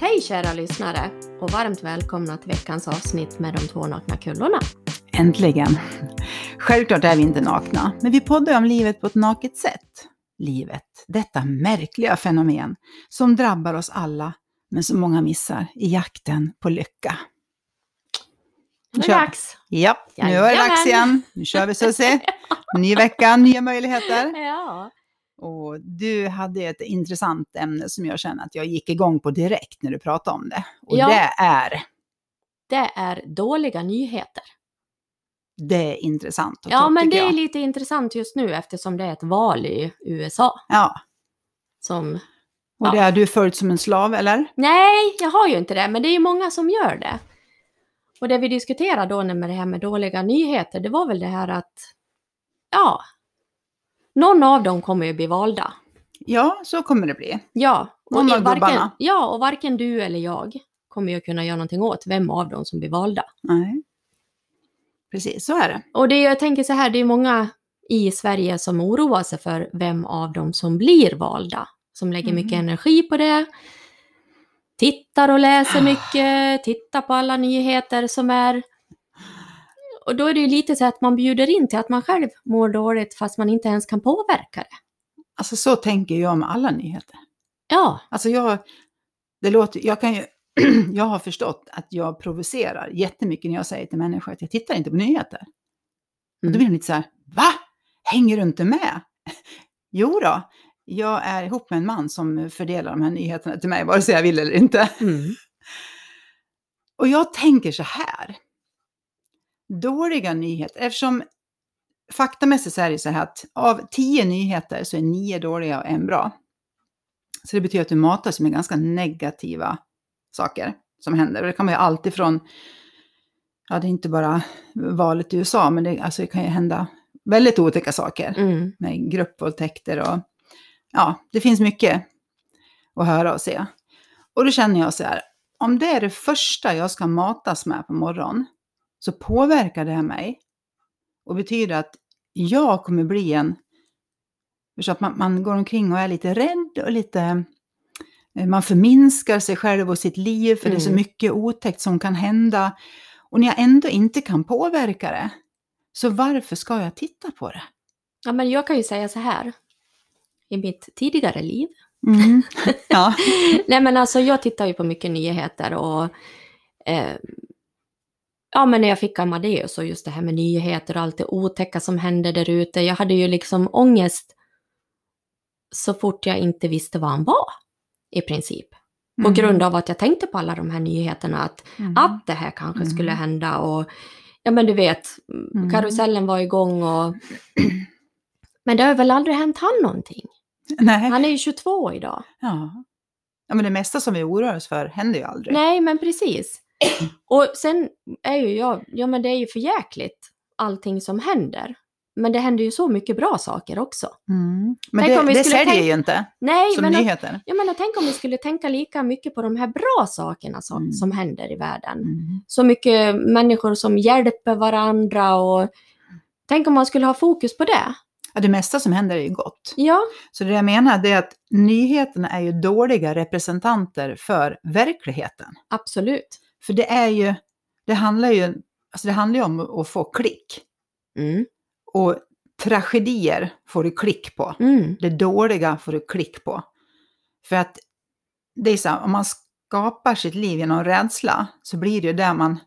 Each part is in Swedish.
Hej kära lyssnare och varmt välkomna till veckans avsnitt med de två nakna kullorna. Äntligen! Självklart är vi inte nakna, men vi poddar om livet på ett naket sätt. Livet, detta märkliga fenomen som drabbar oss alla, men som många missar i jakten på lycka. Nu är det dags! Ja, nu är det dags igen. Nu kör vi Susie. Ny vecka, nya möjligheter. Ja. Och du hade ett intressant ämne som jag känner att jag gick igång på direkt när du pratade om det. Och Ja. det är, Det är dåliga nyheter. det är intressant Ja, ta, men det är jag. lite intressant just nu eftersom det är ett val i USA. Ja, Som... och det har du följt som en slav, eller? Nej, jag har ju inte det, men det är ju många som gör det. Och det vi diskuterade då med det här med dåliga nyheter, det var väl det här att, ja, någon av dem kommer ju bli valda. Ja, så kommer det bli. Ja, Någon av varken, gubbarna. ja, och varken du eller jag kommer ju kunna göra någonting åt vem av dem som blir valda. Nej. Precis, så är det. Och det, jag tänker så här, det är många i Sverige som oroar sig för vem av dem som blir valda. Som lägger Mm. mycket energi på det. Tittar och läser mycket, tittar på alla nyheter som är. Och då är det ju lite så att man bjuder in till att man själv mår dåligt fast man inte ens kan påverka det. Alltså så tänker jag med alla nyheter. Ja, Alltså jag, det låter, jag kan ju, jag har förstått att jag provocerar jättemycket när jag säger till människor att jag tittar inte på nyheter. Och Mm. då blir de lite så här, va? Hänger du inte med? jo då, jag är ihop med en man som fördelar de här nyheterna till mig, vare sig jag vill eller inte. mm. Och jag tänker så här. Dåliga nyheter, eftersom faktamässigt så är det så här att av tio nyheter så är nio dåliga och en bra. Så det betyder att du matas med ganska negativa saker som händer. Och det kan vara allt ifrån, ja det är inte bara valet i USA, men det, alltså det kan ju hända väldigt otäcka saker Mm. med gruppvåldtäkter och ja, det finns mycket att höra och se. Och då känner jag så här, om det är det första jag ska matas med på morgonen så påverkar det mig och betyder att jag kommer bli en, så att man, man går omkring och är lite rädd och lite, eh, man förminskar sig själv och sitt liv för det är så Mm. mycket otäckt som kan hända. Och när jag ändå inte kan påverka det, så varför ska jag titta på det? ja, men jag kan ju säga så här. I mitt tidigare liv Mm. Ja. Nej men alltså jag tittar ju på mycket nyheter och eh, ja men när jag fick Amadeus och just det här med nyheter och allt det otäcka som hände där ute. Jag hade ju liksom ångest så fort jag inte visste vad han var i princip. På Mm. grund av att jag tänkte på alla de här nyheterna att, Mm. att det här kanske Mm. skulle hända och ja men du vet, Mm. karusellen var igång och men det har väl aldrig hänt han någonting. Nej. Han är ju 22 idag. Ja. ja, men det mesta som vi oroar oss för händer ju aldrig. Nej, men precis. Och sen är ju jag, ja men det är ju för jäkligt allting som händer. Men det händer ju så mycket bra saker också. Mm. Men Tänk det, det säljer tänka- ju inte Nej, som men, att, nyheter. jag menar, tänk om vi skulle tänka lika mycket på de här bra sakerna som, Mm. som händer i världen. Mm. Så mycket människor som hjälper varandra och tänk om man skulle ha fokus på det. Ja, det mesta som händer är ju gott. Ja, Så det jag menar det är att nyheterna är ju dåliga representanter för verkligheten. absolut. För det är ju, det handlar ju, alltså det handlar ju om att få klick. Mm. Och tragedier får du klick på. Mm. Det dåliga får du klick på. För att det är så här, om man skapar sitt liv genom rädsla så blir det ju det man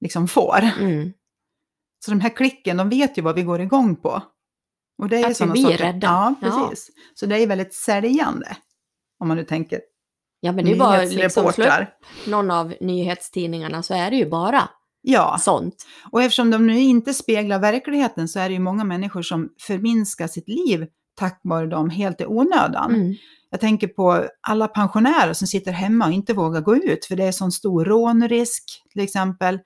liksom får. Mm. Så de här klicken, de vet ju vad vi går igång på. Och det är Att vi blir rädda. Ja, Ja. precis. Så det är väldigt säljande. Om man nu tänker Ja, men det är bara liksom slå upp någon av nyhetstidningarna så är det ju bara Ja, sånt. och eftersom de nu inte speglar verkligheten så är det ju många människor som förminskar sitt liv tack vare dem helt i onödan. Mm. Jag tänker på alla pensionärer som sitter hemma och inte vågar gå ut för det är sån stor rånrisk till exempel.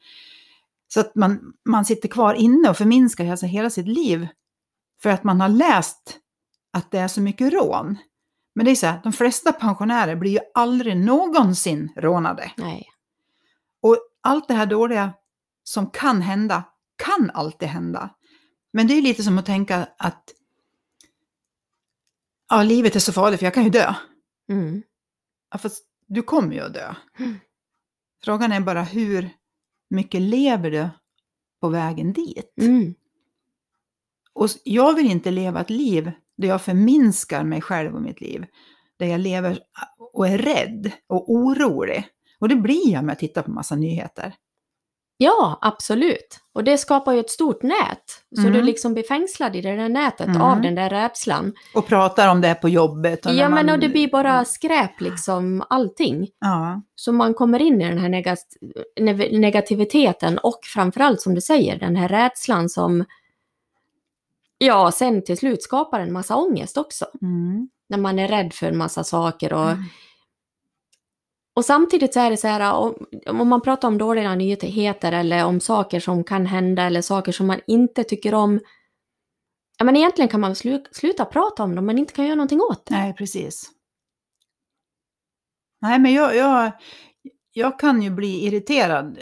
Så att man, man sitter kvar inne och förminskar alltså hela sitt liv för att man har läst att det är så mycket rån. Men det är så här, de flesta pensionärer blir ju aldrig någonsin rånade. Nej. Och allt det här dåliga som kan hända, kan alltid hända. Men det är lite som att tänka att ja, livet är så farligt för jag kan ju dö. Mm. Ja, fast du kommer ju att dö. Mm. Frågan är bara hur mycket lever du på vägen dit? Mm. Och jag vill inte leva ett liv där jag förminskar mig själv och mitt liv. Där jag lever och är rädd och orolig. Och det blir jag om jag tittar på massa nyheter. Ja, absolut. Och det skapar ju ett stort nät. Så Mm. du liksom blir fängslad i det där nätet Mm. av den där rädslan. Och pratar om det på jobbet. Ja, men man- och det blir bara skräp liksom, allting. Ja, Så man kommer in i den här negat- ne- negativiteten och framförallt som du säger, den här rädslan som ja, sen till slut skapar en massa ångest också. mm. När man är rädd för en massa saker och Mm. Och samtidigt så är det så här, om, om man pratar om dåliga nyheter eller om saker som kan hända eller saker som man inte tycker om. Ja, men egentligen kan man slu, sluta prata om dem, men inte kan göra någonting åt det. Nej, precis. Nej, men jag, jag, jag kan ju bli irriterad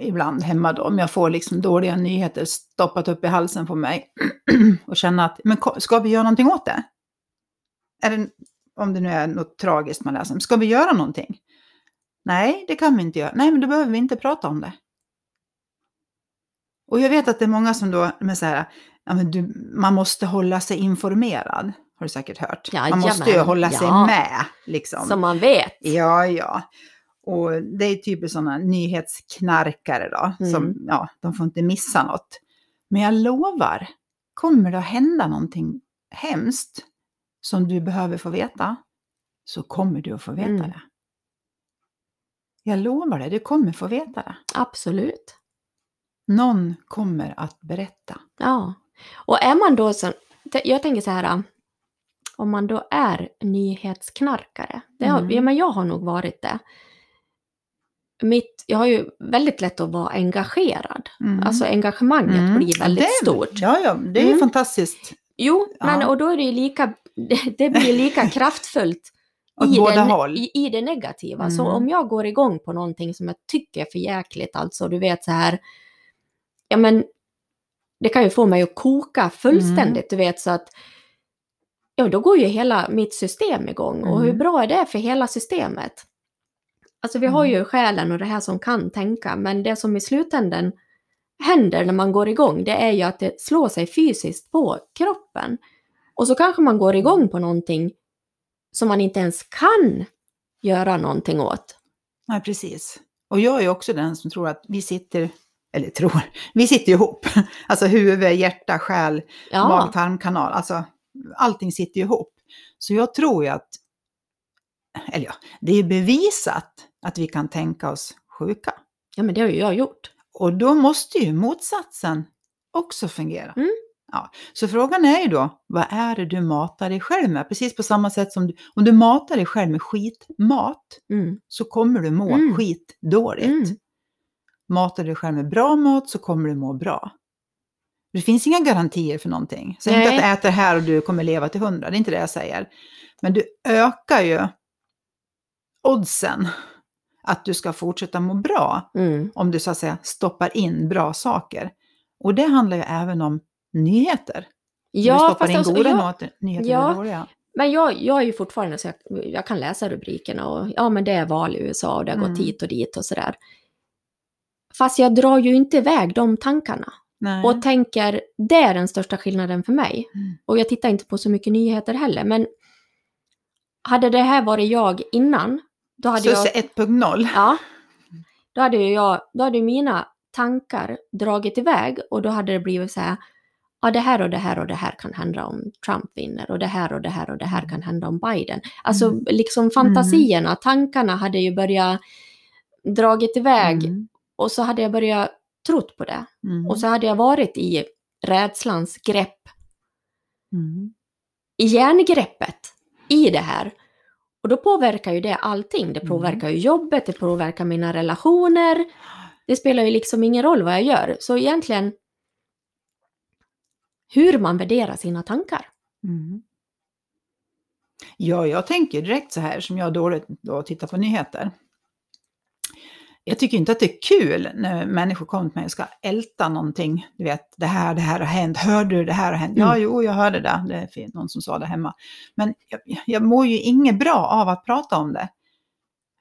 ibland hemma då, om jag får liksom dåliga nyheter stoppat upp i halsen på mig och känna att, men ska vi göra någonting åt det? Är det om det nu är något tragiskt man läser ska vi göra någonting? Nej, det kan vi inte göra. Nej, men då behöver vi inte prata om det. Och jag vet att det är många som då, med så här, ja, men du, man måste hålla sig informerad, har du säkert hört. man måste ju hålla sig ja. med, liksom. Som man vet. Ja, ja. Och det är typiskt sådana nyhetsknarkare då, Mm. som, ja, de får inte missa något. Men jag lovar, kommer det att hända någonting hemskt som du behöver få veta, så kommer du att få veta Mm. det. Jag lovar det, du kommer få veta det. Absolut. Någon kommer att berätta. Ja. Och är man då så, jag tänker så här, om man då är nyhetsknarkare, det har, Mm. ja, men jag har nog varit det. Mitt, jag har ju väldigt lätt att vara engagerad. Mm. Alltså engagemanget Mm. blir väldigt det, stort. Ja, ja, det är ju Mm. fantastiskt. Jo, men Ja. och då är det ju lika, det blir lika kraftfullt i, håll. i, i det negativa. Så Mm. om jag går igång på någonting som jag tycker är för jäkligt, alltså du vet så här, ja men det kan ju få mig att koka fullständigt, Mm. du vet så att ja då går ju hela mitt system igång och hur Mm. bra är det för hela systemet? Alltså vi har Mm. ju själen och det här som kan tänka, men det som i slutändan händer när man går igång, det är ju att det slår sig fysiskt på kroppen. Och så kanske man går igång på någonting som man inte ens kan göra någonting åt. Nej, precis. Och jag är också den som tror att vi sitter, eller tror, vi sitter ihop. Alltså huvud, hjärta, själ, Ja, mag-tarmkanal. Alltså allting sitter ihop. Så jag tror ju att, eller ja, det är bevisat att vi kan tänka oss sjuka. ja men det har ju jag gjort. Och då måste ju motsatsen också fungera. Mm. Ja, så frågan är ju då, vad är det du matar dig själv med? Precis på samma sätt som du, om du matar dig själv med skitmat Mm. så kommer du må Mm. skitdåligt. Mm. Matar du dig själv med bra mat så kommer du må bra. Det finns inga garantier för någonting. Säg inte att du äter här och du kommer leva till hundra, det är inte det jag säger. Men du ökar ju oddsen att du ska fortsätta må bra Mm. om du så att säga stoppar in bra saker. Och det handlar ju även om nyheter. du Ja, stoppar fast in alltså, goda jag, not- nyheter ja. dåliga. men jag, jag är ju fortfarande så jag, jag kan läsa rubrikerna och ja men det är val i USA och det har Mm. gått hit och dit och sådär. Fast jag drar ju inte iväg de tankarna. Nej. Och tänker, det är den största skillnaden för mig. Mm. Och jag tittar inte på så mycket nyheter heller, men hade det här varit jag innan, då hade jag... 1.0. Ja. Då hade jag, då hade mina tankar dragit iväg och då hade det blivit så här, ja det här och det här och det här kan hända om Trump vinner och det här och det här och det här kan hända om Biden. Alltså Mm. liksom fantasierna, tankarna hade ju börjat dragit iväg Mm. och så hade jag börjat trott på det. Mm. Och så hade jag varit i rädslans grepp, Mm. i järngreppet i det här. Och då påverkar ju det allting. Det Mm. påverkar ju jobbet, det påverkar mina relationer. Det spelar ju liksom ingen roll vad jag gör. Så egentligen hur man värderar sina tankar. Mm. Ja, jag tänker direkt så här som jag dåligt då tittar på nyheter. Jag tycker inte att det är kul när människor kommer till mig och ska älta någonting. Du vet, det här, det här har hänt. Hörde du det här har hänt? Ja, Mm. jo, jag hörde det. Det är någon som sa det hemma. Men jag, jag mår ju inget bra av att prata om det.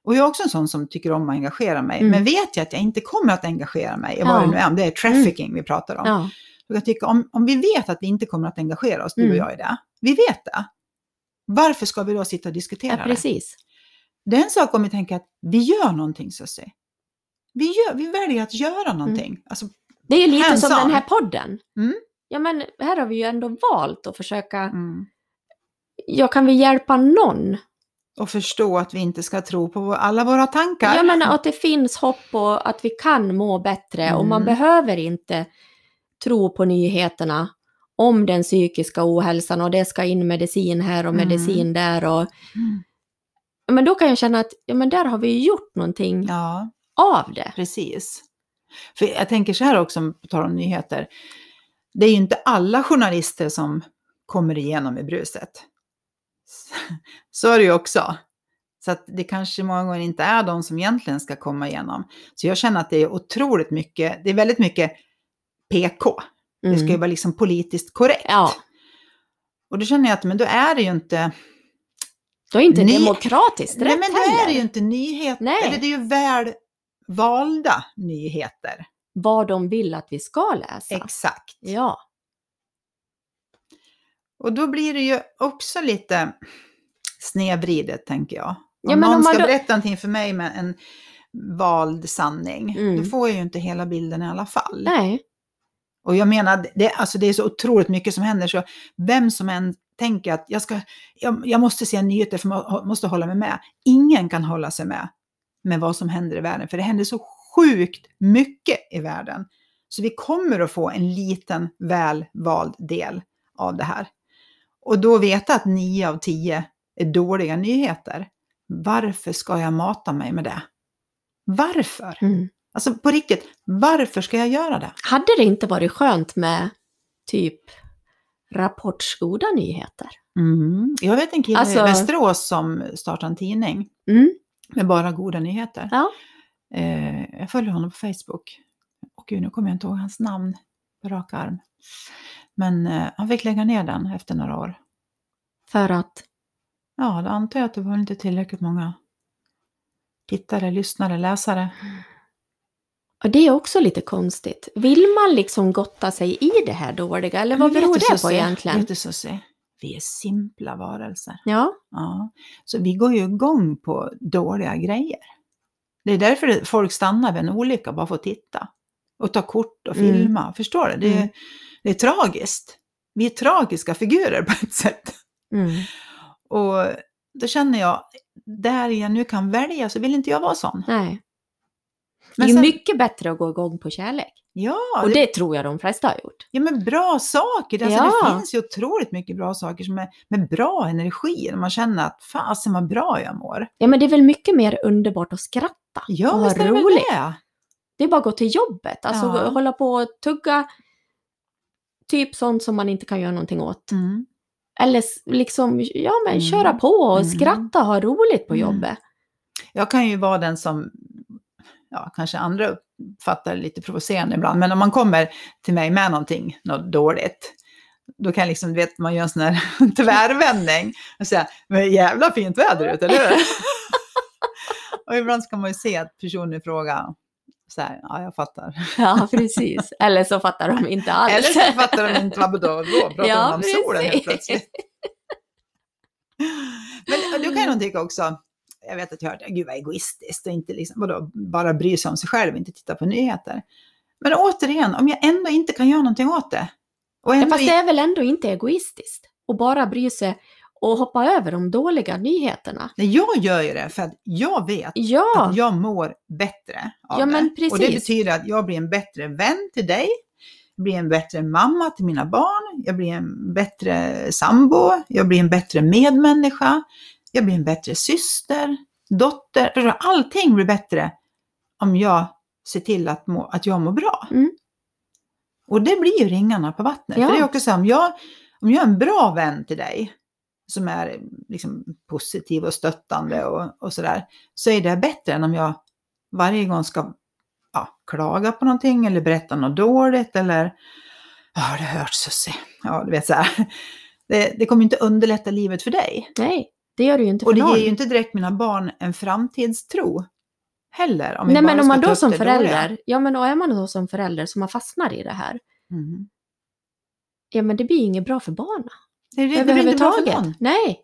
Och jag är också en sån som tycker om att engagera mig. Mm. Men vet jag att jag inte kommer att engagera mig i Ja. vad det nu är, om det är trafficking vi pratar om. Ja. Jag tycka, om, om vi vet att vi inte kommer att engagera oss, du och Mm. jag i det. Vi vet det. Varför ska vi då sitta och diskutera ja, det? precis. Det är en sak om vi tänker att vi gör någonting Susie. Vi, gör, vi väljer att göra någonting. Alltså, Det är ju lite Hands som den här podden. Mm. Ja, men här har vi ju ändå valt att försöka, mm. ja, kan vi hjälpa någon? Och förstå att vi inte ska tro på alla våra tankar. Jag menar att det finns hopp och att vi kan må bättre och man Mm. behöver inte tro på nyheterna om den psykiska ohälsan och det ska in medicin här och Mm. medicin där och Mm. men då kan jag känna att ja, men där har vi gjort någonting Ja, av det. precis. För jag tänker så här också, på tal om nyheter. Det är ju inte alla journalister som kommer igenom i bruset. Så är det ju också. Så att det kanske många gånger inte är de som egentligen ska komma igenom. Så jag känner att det är otroligt mycket, det är väldigt mycket PK. Det ska ju Mm. vara liksom politiskt korrekt. Ja, Och då känner jag att men då är det ju inte, då är inte Ny- demokratiskt nej rätt men då är det ju inte nyheter, Nej. eller det är ju väl valda nyheter. Vad de vill att vi ska läsa. Exakt. Ja, Och då blir det ju också lite snedvridet tänker jag. Om Ja, någon om man ska då- berätta någonting för mig med en vald sanning, Mm. då får jag ju inte hela bilden i alla fall. nej. Och jag menar, det, alltså det är så otroligt mycket som händer så vem som än tänker att jag, ska, jag, jag måste se nyheter för jag måste hålla mig med. Ingen kan hålla sig med med vad som händer i världen, för det händer så sjukt mycket i världen. Så vi kommer att få en liten väl vald del av det här. Och då veta att nio av tio är dåliga nyheter. Varför ska jag mata mig med det? Varför? Mm. Alltså på riktigt, varför ska jag göra det? Hade det inte varit skönt med typ Rapports goda nyheter? Mm. Jag vet en kille Alltså- i Västerås som startade en tidning Mm. Med bara goda nyheter. Ja. Eh, jag följer honom på Facebook. Och gud, nu kommer jag inte ihåg hans namn på rak arm. Men eh, han fick lägga ner den efter några år. För att, Ja, då antar jag att det var inte tillräckligt många tittare, lyssnare, läsare. och det är också lite konstigt. Vill man liksom gotta sig i det här dåliga eller vad beror det på egentligen? Susie? Vi är simpla varelser. Ja, Ja. Så vi går ju igång på dåliga grejer. Det är därför det- folk stannar vid en olycka bara för att titta. Och ta kort och Mm. filma. Förstår du? Det är, Mm. det är tragiskt. Vi är tragiska figurer på ett sätt. mm. Och då känner jag, där jag nu kan välja så vill inte jag vara sån. nej. Det Men är sen- mycket bättre att gå igång på kärlek. Ja, Och det, det tror jag de flesta har gjort. ja men bra saker. Alltså, Ja. Det finns ju otroligt mycket bra saker som är med bra energi. När man känner att fasen vad bra jag mår. Ja, men det är väl mycket mer underbart att skratta Ja, och ha är det roligt. det. Det är bara att gå till jobbet, alltså Ja. hålla på och tugga typ sånt som man inte kan göra någonting åt. Mm. Eller liksom, ja men Mm. köra på och Mm. skratta och ha roligt på Mm. jobbet. Jag kan ju vara den som, ja kanske andra uppfattar lite provocerande ibland, men om man kommer till mig med någonting, något dåligt, då kan liksom, du vet, man gör en sån här tvärvändning och säga, men jävla fint väder ute, eller hur? och ibland ska man ju se att personen i fråga, så här, ja jag fattar. Ja, precis. Eller så fattar de inte alls. Eller så fattar de inte, vad då, då pratar Ja, de om solen helt plötsligt. Men du kan ju nog tycka också, jag vet att jag hört, gud vad egoistiskt och inte liksom, vadå, bara bry sig om sig själv och inte titta på nyheter. Men återigen, om jag ändå inte kan göra någonting åt det. Och Ja, ändå fast i- det är väl ändå inte egoistiskt att bara bry sig och hoppa över de dåliga nyheterna. Nej, jag gör ju det för att jag vet Ja, att jag mår bättre av Ja, men det. Och det precis. betyder att jag blir en bättre vän till dig, jag blir en bättre mamma till mina barn, jag blir en bättre sambo, jag blir en bättre medmänniska, jag blir en bättre syster, dotter. Allting blir bättre om jag ser till att, må, att jag mår bra. Mm. Och det blir ju ringarna på vattnet. Ja. För det är också så här, om jag, om jag är en bra vän till dig, som är liksom positiv och stöttande och, och sådär, så är det bättre än om jag varje gång ska ja, klaga på någonting eller berätta något dåligt eller ja, det har hört Susie. Ja, du vet så här. Det, det kommer inte underlätta livet för dig. nej. Det gör det ju inte för Och det någon. ger ju inte direkt mina barn en framtidstro heller. Om Nej, men om man då som dåliga. förälder, ja men då är man då som förälder som har fastnat i det här, Mm. ja men det blir inget bra för barnen. Det, det, det blir inte bra för någon. Nej.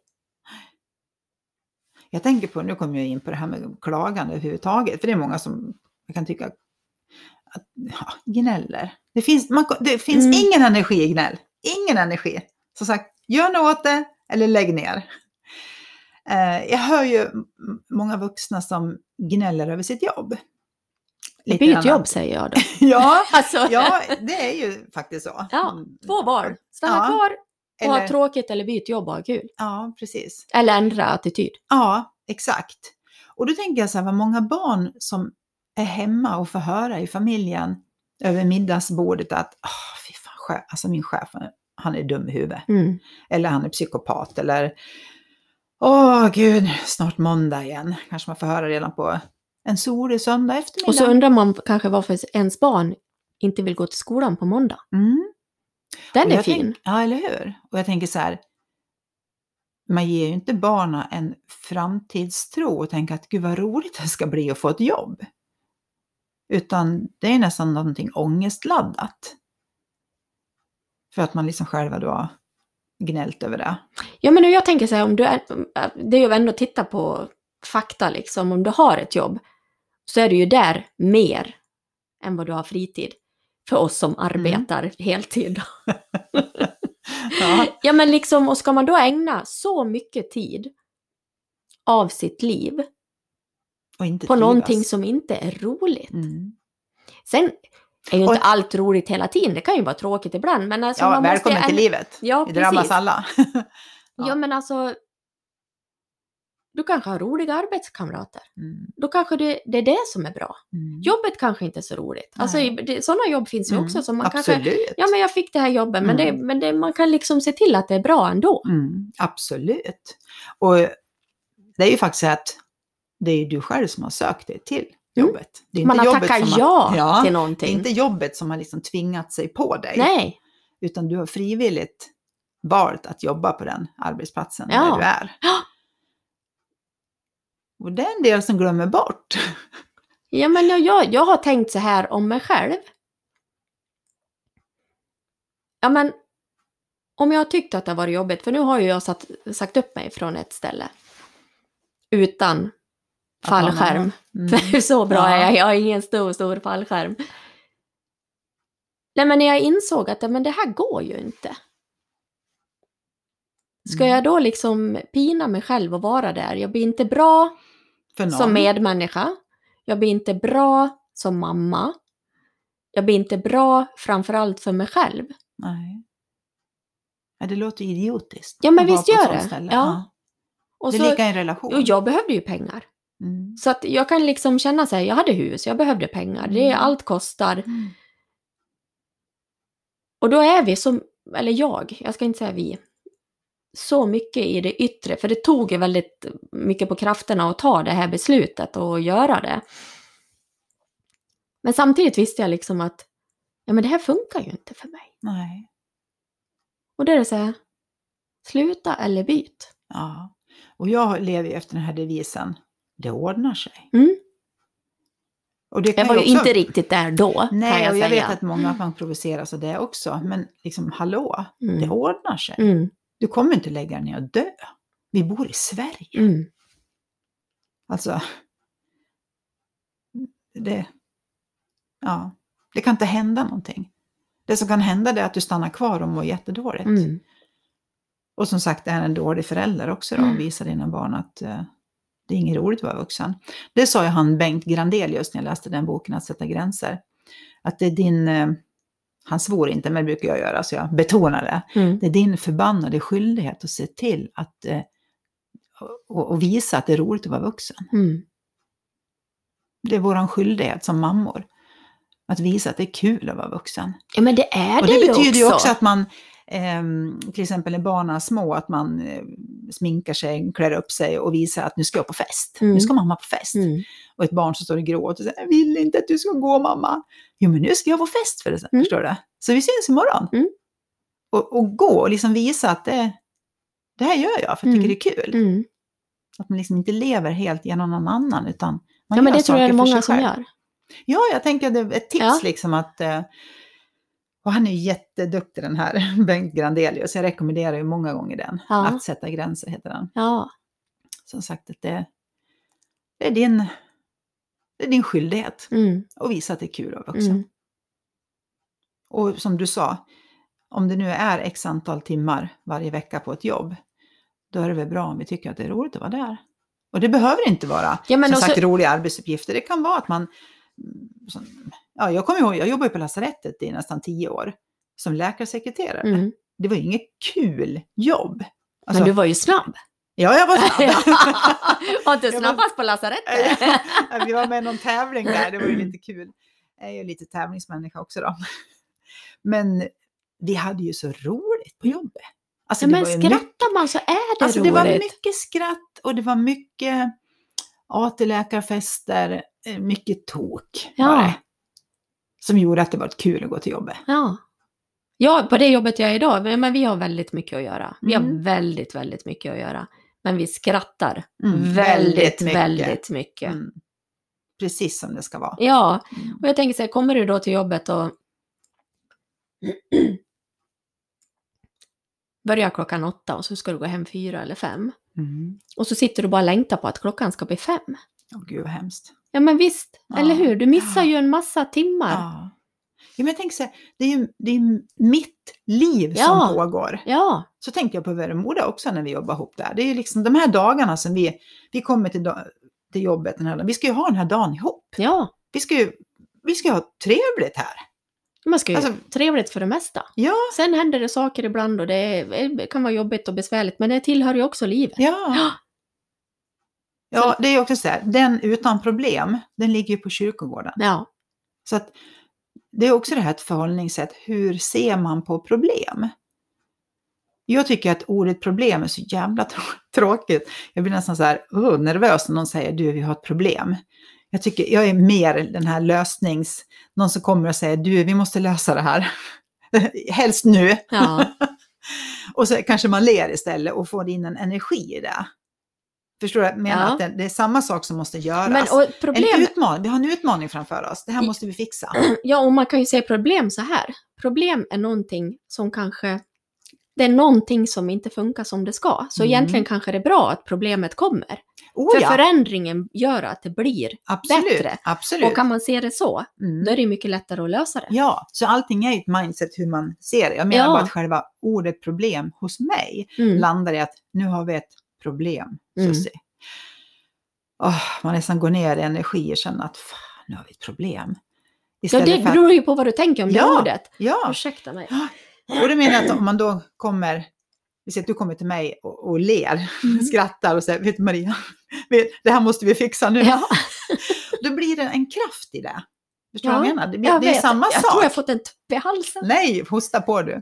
Jag tänker på, nu kommer jag in på det här med klagande överhuvudtaget, för det är många som jag kan tycka att, ja, gnäller. Det finns, man, det finns Mm. ingen energi i gnäll. Ingen energi. Som sagt, gör något åt det eller lägg ner. Eh, jag hör ju många vuxna som gnäller över sitt jobb. Lite Byt grann. jobb säger jag då. Ja, Alltså, ja, det är ju faktiskt så. Ja, Mm. två val. Stanna Ja, kvar och ha tråkigt eller byt jobb och ha kul. ja, precis. Eller ändra attityd. Ja, exakt. Och då tänker jag så här, vad många barn som är hemma och får höra i familjen över middagsbordet att oh, fy fan, chef, alltså min chef, han är- han är dum i huvudet. Mm. Eller han är psykopat. Eller åh gud, snart måndag igen. Kanske man får höra redan på en solig söndag eftermiddag. Och så undrar man kanske varför ens barn inte vill gå till skolan på måndag. mm. Den är fin. Tänk, ja, eller hur? Och jag tänker så här, man ger ju inte barnen en framtidstro och tänker att gud vad roligt det ska bli att få ett jobb. Utan det är nästan någonting ångestladdat. För att man liksom själva då gnällt över det. Ja, men jag tänker så här, om du är, det är ju ändå att titta på fakta liksom. Om du har ett jobb så är du ju där mer än vad du har fritid. För oss som arbetar heltid. Ja. ja, men liksom, och ska man då ägna så mycket tid av sitt liv på trivas. någonting som inte är roligt. Mm. Sen är ju Och- inte allt roligt hela tiden, det kan ju vara tråkigt ibland. Men alltså, Ja, man måste välkommen till ändå- livet. Ja, Vi drabbas alla. Ja. Ja. men alltså, du kanske har roliga arbetskamrater. Mm. Då kanske det, det är det som är bra. Mm. Jobbet kanske inte är så roligt. Alltså, det, sådana jobb finns ju Mm. också. Som man Absolut. kanske, ja, men jag fick det här jobbet, men, det, Mm. men det, man kan liksom se till att det är bra ändå. Mm, absolut. Och det är ju faktiskt så att det är ju du själv som har sökt dig till. Jobbet. Det är Man har jobbet tackat som ja, ja, till Det är någonting. inte jobbet som har liksom tvingat sig på dig. Nej, Utan du har frivilligt valt att jobba på den arbetsplatsen Ja. där du är. Ja. Och det är en del som glömmer bort. ja, men jag, jag, jag har tänkt så här om mig själv. Ja, men om jag har tyckt att det har varit jobbigt, för nu har ju jag satt, sagt upp mig från ett ställe utan fallskärm. Mm. För så bra Ja. är jag, jag har ingen stor, stor fallskärm. Nej, men när jag insåg att men det här går ju inte. Ska Mm. jag då liksom pina mig själv och vara där? Jag blir inte bra som medmänniska. Jag blir inte bra som mamma. Jag blir inte bra framförallt för mig själv. Nej. Ja, det låter idiotiskt. Ja, men visst gör det. ställe. Ja. Och Det är så, lika en relation. och jag behövde ju pengar. Mm. Så att jag kan liksom känna så här, jag hade hus, jag behövde pengar. Det är, Mm. allt kostar. Mm. Och då är vi som, eller jag, jag ska inte säga vi, så mycket i det yttre, för det tog ju väldigt mycket på krafterna att ta det här beslutet och göra det. Men samtidigt visste jag liksom att, ja men det här funkar ju inte för mig. Nej. Och då är det så här, sluta eller byt. Ja. Och jag lever ju efter den här devisen, det ordnar sig. Mm. Och det Jag var ju inte riktigt där då, kan Nej, jag och jag säga. vet att många man provoceras av det också. Men liksom, hallå, Mm. det ordnar sig. Mm. Du kommer inte lägga dig ner och dö. Vi bor i Sverige. Mm. Alltså, det, ja, det kan inte hända någonting. Det som kan hända är att du stannar kvar och mår jättedåligt. Mm. Och som sagt, är en dålig förälder också då, och Mm. visar dina barn att eh, det är inget roligt att vara vuxen. Det sa ju han Bengt Grandelius när jag läste den boken, Att sätta gränser. Att det är din, eh, han svor inte, men det brukar jag göra, så jag betonar det. Mm. Det är din förbannade skyldighet att se till att eh, och, och visa att det är roligt att vara vuxen. Mm. Det är vår skyldighet som mammor. Att visa att det är kul att vara vuxen. Ja men det är Och det, det ju betyder ju också. också att man, till exempel när barnen är små, att man eh, sminkar sig, klär upp sig och visar att nu ska jag på fest. Mm. Nu ska mamma på fest. Mm. Och ett barn som står och gråter och säger, jag vill inte att du ska gå mamma. Jo men nu ska jag på fest för det, Mm. förstår du? Så vi syns imorgon. Mm. Och, och gå och liksom visa att det, det här gör jag för jag tycker Mm. det är kul. Mm. Att man liksom inte lever helt genom någon annan utan man Ja, men det tror jag det är många som gör. Ja, jag tänker att det är ett tips Ja. liksom att eh, och han är jätteduktig den här Bengt Grandelius. Jag rekommenderar ju många gånger den. Ja. Att sätta gränser heter den. Ja, Som sagt, att det, det, är, din, det är din skyldighet mm, att visa att det är kul att vara vuxen. mm, Och som du sa, om det nu är x antal timmar varje vecka på ett jobb, då är det väl bra om vi tycker att det är roligt att vara där. Och det behöver inte vara Ja, som sagt roliga arbetsuppgifter. Det kan vara att man... mm, Som, ja, jag kommer ihåg, jag jobbade på lasarettet i nästan tio år som läkarsekreterare. mm. Det var ju inget kul jobb. Alltså, Men du var ju snabb. Ja, jag var snabb. Var inte snabbast på lasarettet? Ja, Vi var med i någon tävling där, det var ju lite kul. Jag är ju lite tävlingsmänniska också då. Men vi hade ju så roligt på jobbet. Alltså, men ju mycket- skrattar man så är det Alltså roligt. det var mycket skratt och det var mycket AT-läkarfester, mycket tok. Ja. Det, som gjorde att det var kul att gå till jobbet. Ja. ja, på det jobbet jag är idag, men- vi har väldigt mycket att göra. Vi Mm. har väldigt, väldigt mycket att göra. Men vi skrattar Mm, väldigt, mycket. väldigt mycket. Mm. Precis som det ska vara. Ja, Mm. och jag tänker så här, kommer du då till jobbet och börjar klockan åtta och så ska du gå hem fyra eller fem. Mm. Och så sitter du bara och längtar på att klockan ska bli fem. Åh gud vad hemskt. Ja men visst, Ja. eller hur? Du missar ju en massa timmar. Ja. Ja, men jag tänker så här, det är ju det är mitt liv Ja. som pågår. Ja, Så tänkte jag på Värömoda också när vi jobbade ihop där. Det är ju liksom de här dagarna som vi, vi kommer till, till jobbet, den här, vi ska ju ha den här dagen ihop. ja. Vi ska ju, vi ska ju ha trevligt här. Man ska ju Alltså- trevligt för det mesta. Ja, Sen händer det saker ibland och det är, det kan vara jobbigt och besvärligt, men det tillhör ju också livet. ja. Ja. Det är också så här, den utan problem, den ligger ju på kyrkogården. Ja, Så att det är också det här ett förhållningssätt, hur ser man på problem? Jag tycker att ordet problem är så jävla trå- tråkigt. Jag blir nästan så här oh, nervös när någon säger du, vi har ett problem. Jag tycker, jag är mer den här lösnings, någon som kommer och säger du, vi måste lösa det här. Helst nu. ja. Och så kanske man ler istället och får in en energi i det. Förstår du? Jag menar Ja. att det, det är samma sak som måste göras. Men och en problem, utmaning, vi har en utmaning framför oss. Det här måste vi fixa. ja, och man kan ju se problem så här. Problem är någonting som kanske, det är någonting som inte funkar som det ska. Så Mm. egentligen kanske det är bra att problemet kommer. Oh, För ja. förändringen gör att det blir. Absolut. bättre. Absolut. Och kan man se det så, Mm. då är det mycket lättare att lösa det. Ja, så allting är ju ett mindset hur man ser det. Jag menar Ja. bara att själva ordet problem hos mig Mm. landar i att nu har vi ett problem, Mm. Susie. Åh, man nästan går ner i energi och känner att fan, nu har vi ett problem. Ja, Istället det för att, beror ju på vad du tänker om det Ja. ordet. ja, Ursäkta mig. och det menar jag att om man då kommer, vi säger att du kommer till mig och, och ler, Mm. skrattar och säger, vet du Maria, det här måste vi fixa nu. Ja, Då blir det en kraft i det. Förstår du Ja, vad jag menar? Det, jag det är vet. samma jag sak. tror jag fått en tupp i halsen. Nej, hosta på du.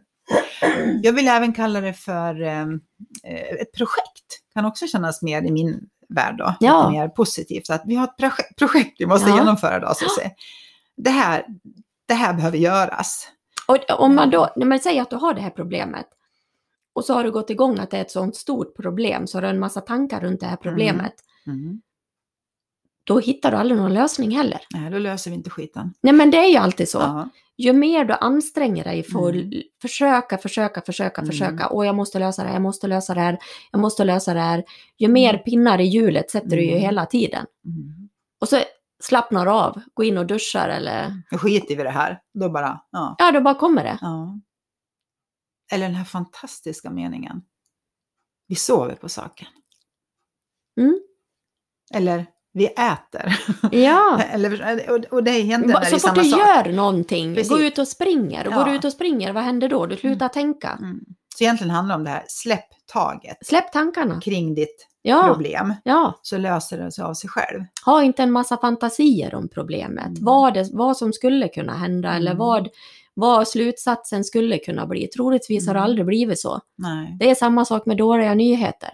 Jag vill även kalla det för eh, ett projekt. Kan också kännas mer i min värld då. Ja. Mer positivt. Att vi har ett proje- projekt vi måste Ja. genomföra då. Så att säga. Det, här, det här behöver göras. Och om man då, när man säger att du har det här problemet och så har du gått igång att det är ett sånt stort problem så har du en massa tankar runt det här problemet. Mm. Då hittar du aldrig någon lösning heller. Nej, då löser vi inte skiten. Nej men det är ju alltid så. Ja. Ju mer du anstränger dig för att Mm. försöka, försöka, försöka, Mm. försöka. Och jag måste lösa det här, jag måste lösa det här, jag måste lösa det här. Ju mer pinnar i hjulet sätter du ju Mm. hela tiden. Mm. Och så slappnar du av, går in och duschar eller... Nu skiter vi i det här. Då bara, ja. Ja, då bara kommer det. ja. Eller den här fantastiska meningen. Vi sover på saken. Mm. Eller vi äter. Ja. Eller, och, det är egentligen Så det fort samma du sak. gör någonting, Precis. gå ut och springer. Ja. Går du ut och springer, vad händer då? Du slutar tänka. Mm. Så egentligen handlar det om det här, släpp taget Släpp tankarna. kring ditt Ja, problem ja. så löser det sig av sig själv. Ha inte en massa fantasier om problemet. Mm. Vad, det, vad som skulle kunna hända eller Mm. vad, vad slutsatsen skulle kunna bli. Troligtvis har det Mm. aldrig blivit så. Nej. Det är samma sak med dåliga nyheter.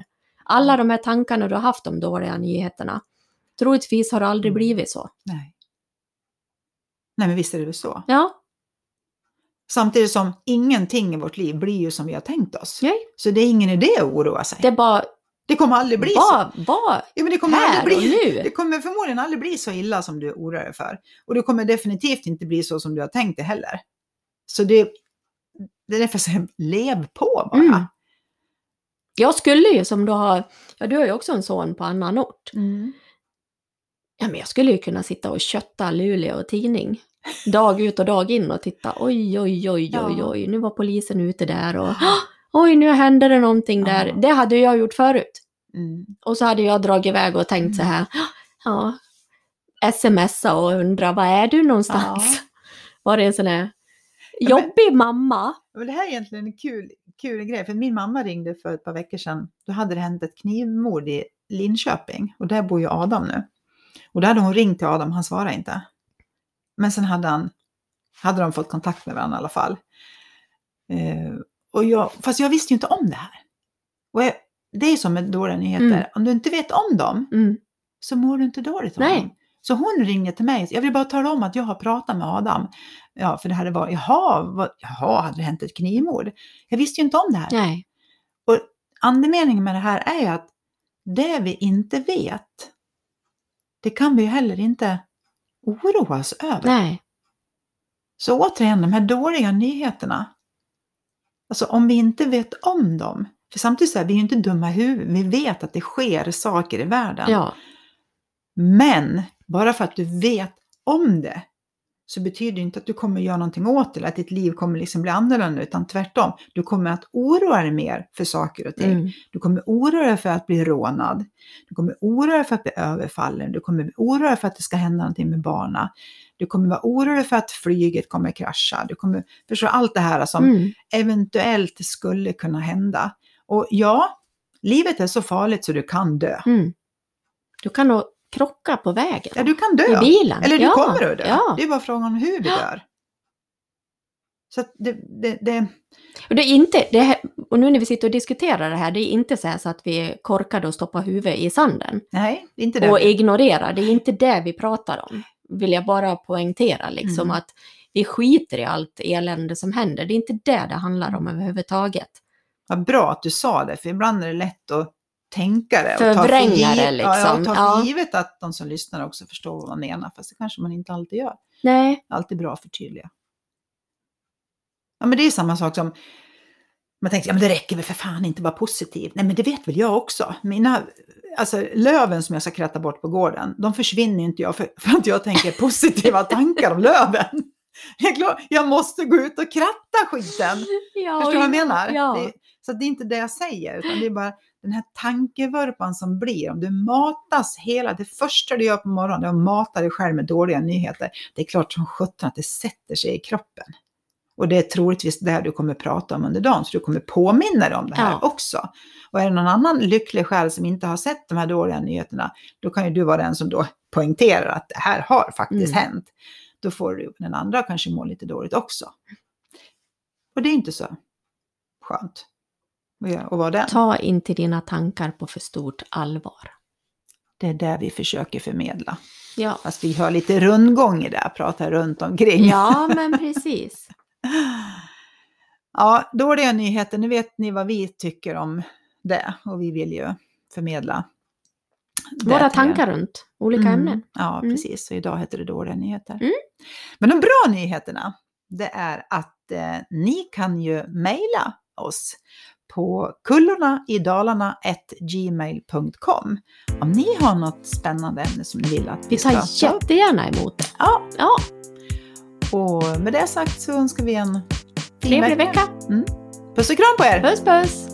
Alla de här tankarna du har haft om dåliga nyheterna, troligtvis har det aldrig Mm. blivit så. Nej. Nej, men visst är det väl så. Ja, Samtidigt som ingenting i vårt liv blir ju som vi har tänkt oss. Nej. Så det är ingen idé att oroa sig. det bara Det kommer aldrig bli så. Var, var Ja, men det kommer här aldrig och bli, nu. det kommer förmodligen aldrig bli så illa som du oroar dig för. Och det kommer definitivt inte bli så som du har tänkt det heller. Så det, det är därför jag säger, lev på bara. Mm. Jag skulle ju som du har, ja du har ju också en son på annan ort. Mm. Ja men jag skulle ju kunna sitta och kötta Luleå och tidning. Dag ut och dag in och titta, oj oj oj Ja. oj oj, nu var polisen ute där och oj nu hände det någonting där. Ja. Det hade jag gjort förut. Mm. Och så hade jag dragit iväg och tänkt så här, ja, smsa och undra, var är du någonstans? Ja. Var det en sån här men- jobbig mamma? Men det här är egentligen en kul, kul grej, för min mamma ringde för ett par veckor sedan. Då hade det hänt ett knivmord i Linköping och där bor ju Adam nu. Och då hade hon ringt till Adam, han svarade inte. Men sen hade, han, hade de fått kontakt med varandra i alla fall. Eh, och jag, fast jag visste ju inte om det här. Och jag, det är som med dåliga nyheter, Mm. om du inte vet om dem Mm. så mår du inte dåligt av Nej. dem. Så hon ringer till mig, jag vill bara tala om att jag har pratat med Adam. Ja, för det hade varit, jaha, vad, jaha, hade det hänt ett knivmord? Jag visste ju inte om det här. Nej. Andemeningen med det här är ju att det vi inte vet, det kan vi ju heller inte oroa oss över. Nej. Så återigen, de här dåliga nyheterna. Alltså om vi inte vet om dem, för samtidigt så är vi ju inte dumma i huvudet, vi vet att det sker saker i världen. Ja. Men bara för att du vet om det så betyder det inte att du kommer göra någonting åt det, eller att ditt liv kommer liksom bli annorlunda, utan tvärtom. Du kommer att oroa dig mer för saker och ting. Mm. Du kommer oroa dig för att bli rånad. Du kommer oroa dig för att bli överfallen. Du kommer oroa dig för att det ska hända någonting med barna. Du kommer vara orolig för att flyget kommer krascha. Du kommer förstå allt det här som Mm. eventuellt skulle kunna hända. Och ja, livet är så farligt så du kan dö. Mm. Du kan nog krocka på vägen. Ja, du kan dö. I bilen. Eller du ja. kommer att dö. Ja. Det är bara frågan om hur vi dör. Så att det, det, det, Och, det är inte, det här, och nu när vi sitter och diskuterar det här, det är inte så, så att vi är korkade och stoppar huvudet i sanden. nej, det är inte det. Och ignorerar, det är inte det vi pratar om. Vill jag bara poängtera liksom Mm. att vi skiter i allt elände som händer. Det är inte det det handlar om överhuvudtaget. Vad bra att du sa det, för ibland är det lätt att tänka det. och ta för det Ja, liksom. och ta för Ja. givet att de som lyssnar också förstår vad man menar, fast det kanske man inte alltid gör. Nej, Alltid bra att förtydliga. Ja, men det är samma sak som man tänker, ja men det räcker väl för fan inte vara positiv. Nej men det vet väl jag också. Mina, alltså löven som jag ska kratta bort på gården, de försvinner inte jag för, för att jag tänker positiva tankar om löven. Jag, jag måste gå ut och kratta skiten. ja, Förstår du vad jag menar? Ja. Det, så det är inte det jag säger, utan det är bara den här tankevurpan som blir. Om du matas hela, det första du gör på morgonen är att mata dig själv med dåliga nyheter. Det är klart som sjutton att det sätter sig i kroppen. Och det är troligtvis det du kommer prata om under dagen, så du kommer påminna dig om det här Ja. också. Och är det någon annan lycklig själ som inte har sett de här dåliga nyheterna, då kan ju du vara den som då poängterar att det här har faktiskt Mm. hänt. Då får du den andra kanske må lite dåligt också. Och det är inte så skönt att vara den. Ta inte dina tankar på för stort allvar. Det är det vi försöker förmedla. Ja, Fast vi har lite rundgång i det, pratar runt omkring. ja men precis. Ja, dåliga nyheter, nu vet ni vad vi tycker om det och vi vill ju förmedla Våra tankar runt olika Mm, ämnen. Ja, Mm. precis. Så idag heter det dåliga nyheter. Mm. Men de bra nyheterna, det är att eh, ni kan ju mejla oss på kullornaidalarna.gmail.com om ni har något spännande ämne som ni vill att vi, Vi tar ska ta upp. jättegärna emot det. Ja, Ja, och med det sagt så önskar vi en trevlig vecka. Puss och kram på er! Puss puss!